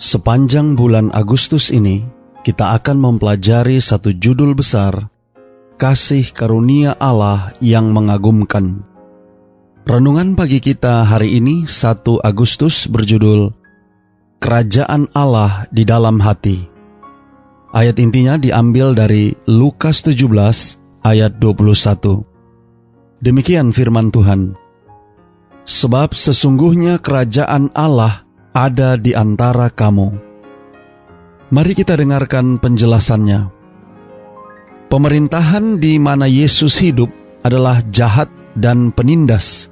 Sepanjang bulan Agustus ini, kita akan mempelajari satu judul besar, Kasih Karunia Allah yang Mengagumkan. Renungan pagi kita hari ini 1 Agustus berjudul Kerajaan Allah di dalam hati. Ayat intinya diambil dari Lukas 17 ayat 21. Demikian firman Tuhan. Sebab sesungguhnya kerajaan Allah ada di antara kamu. Mari kita dengarkan penjelasannya. Pemerintahan di mana Yesus hidup adalah jahat dan penindas.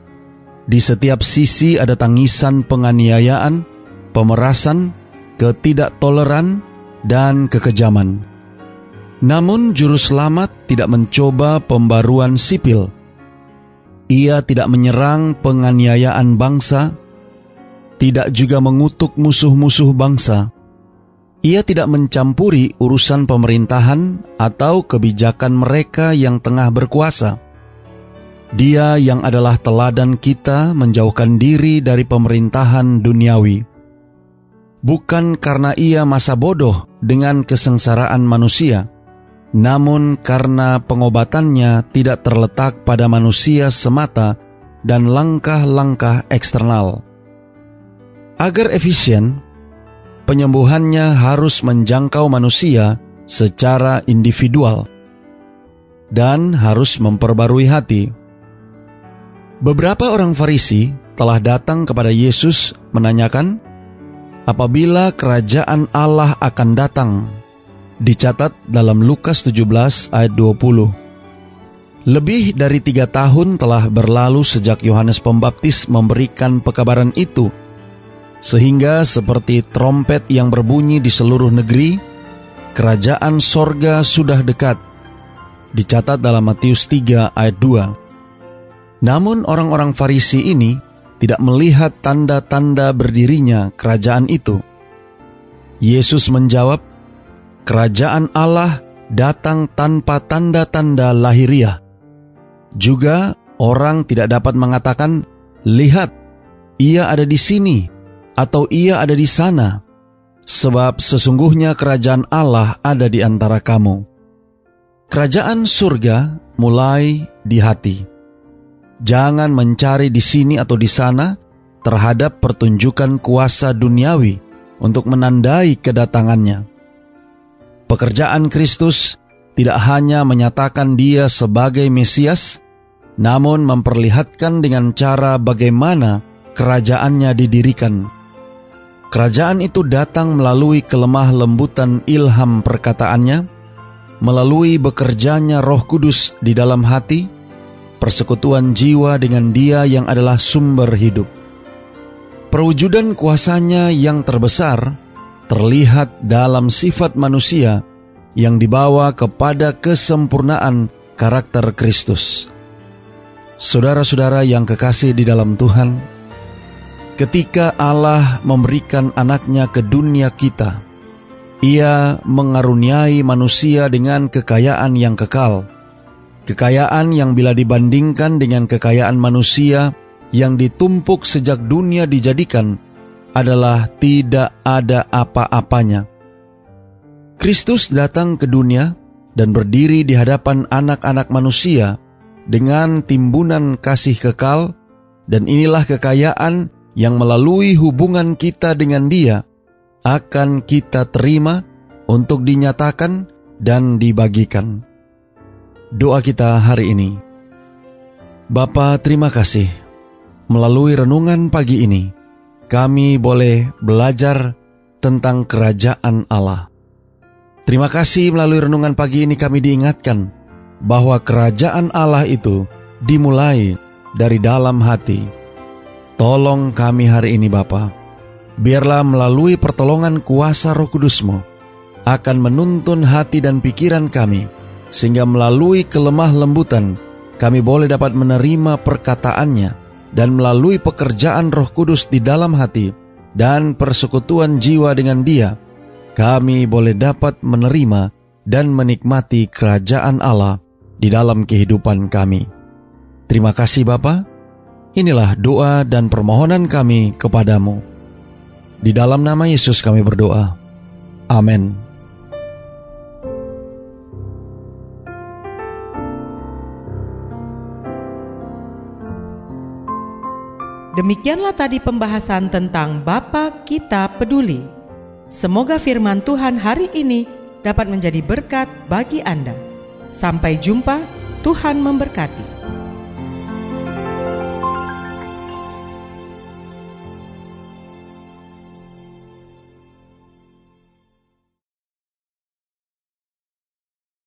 Di setiap sisi ada tangisan penganiayaan, pemerasan, ketidaktoleran, dan kekejaman. Namun juru selamat tidak mencoba pembaruan sipil. Ia tidak menyerang penganiayaan bangsa, tidak juga mengutuk musuh-musuh bangsa. Ia tidak mencampuri urusan pemerintahan atau kebijakan mereka yang tengah berkuasa. Dia yang adalah teladan kita menjauhkan diri dari pemerintahan duniawi. Bukan karena ia masa bodoh dengan kesengsaraan manusia, namun karena pengobatannya tidak terletak pada manusia semata dan langkah-langkah eksternal. Agar efisien, penyembuhannya harus menjangkau manusia secara individual dan harus memperbarui hati. Beberapa orang Farisi telah datang kepada Yesus menanyakan, "Apabila kerajaan Allah akan datang?" Dicatat dalam Lukas 17 ayat 20. Lebih dari tiga tahun telah berlalu sejak Yohanes Pembaptis memberikan pekabaran itu sehingga seperti trompet yang berbunyi di seluruh negeri, kerajaan sorga sudah dekat. Dicatat dalam Matius 3 ayat 2. Namun orang-orang Farisi ini tidak melihat tanda-tanda berdirinya kerajaan itu. Yesus menjawab, Kerajaan Allah datang tanpa tanda-tanda lahiriah. Juga orang tidak dapat mengatakan, Lihat, ia ada di sini, atau ia ada di sana, sebab sesungguhnya kerajaan Allah ada di antara kamu. Kerajaan surga mulai di hati. Jangan mencari di sini atau di sana terhadap pertunjukan kuasa duniawi untuk menandai kedatangannya. Pekerjaan Kristus tidak hanya menyatakan Dia sebagai Mesias, namun memperlihatkan dengan cara bagaimana kerajaannya didirikan Kerajaan itu datang melalui kelemah lembutan ilham perkataannya, melalui bekerjanya roh kudus di dalam hati, persekutuan jiwa dengan dia yang adalah sumber hidup. Perwujudan kuasanya yang terbesar terlihat dalam sifat manusia yang dibawa kepada kesempurnaan karakter Kristus. Saudara-saudara yang kekasih di dalam Tuhan, Ketika Allah memberikan anaknya ke dunia kita, ia mengaruniai manusia dengan kekayaan yang kekal. Kekayaan yang bila dibandingkan dengan kekayaan manusia yang ditumpuk sejak dunia dijadikan adalah tidak ada apa-apanya. Kristus datang ke dunia dan berdiri di hadapan anak-anak manusia dengan timbunan kasih kekal dan inilah kekayaan yang melalui hubungan kita dengan Dia akan kita terima untuk dinyatakan dan dibagikan. Doa kita hari ini. Bapa, terima kasih. Melalui renungan pagi ini, kami boleh belajar tentang kerajaan Allah. Terima kasih melalui renungan pagi ini kami diingatkan bahwa kerajaan Allah itu dimulai dari dalam hati Tolong kami hari ini Bapa, biarlah melalui pertolongan kuasa roh kudusmu, akan menuntun hati dan pikiran kami, sehingga melalui kelemah lembutan kami boleh dapat menerima perkataannya dan melalui pekerjaan roh kudus di dalam hati dan persekutuan jiwa dengan dia, kami boleh dapat menerima dan menikmati kerajaan Allah di dalam kehidupan kami. Terima kasih Bapa. Inilah doa dan permohonan kami kepadamu. Di dalam nama Yesus kami berdoa. Amin. Demikianlah tadi pembahasan tentang Bapa Kita Peduli. Semoga firman Tuhan hari ini dapat menjadi berkat bagi Anda. Sampai jumpa, Tuhan memberkati.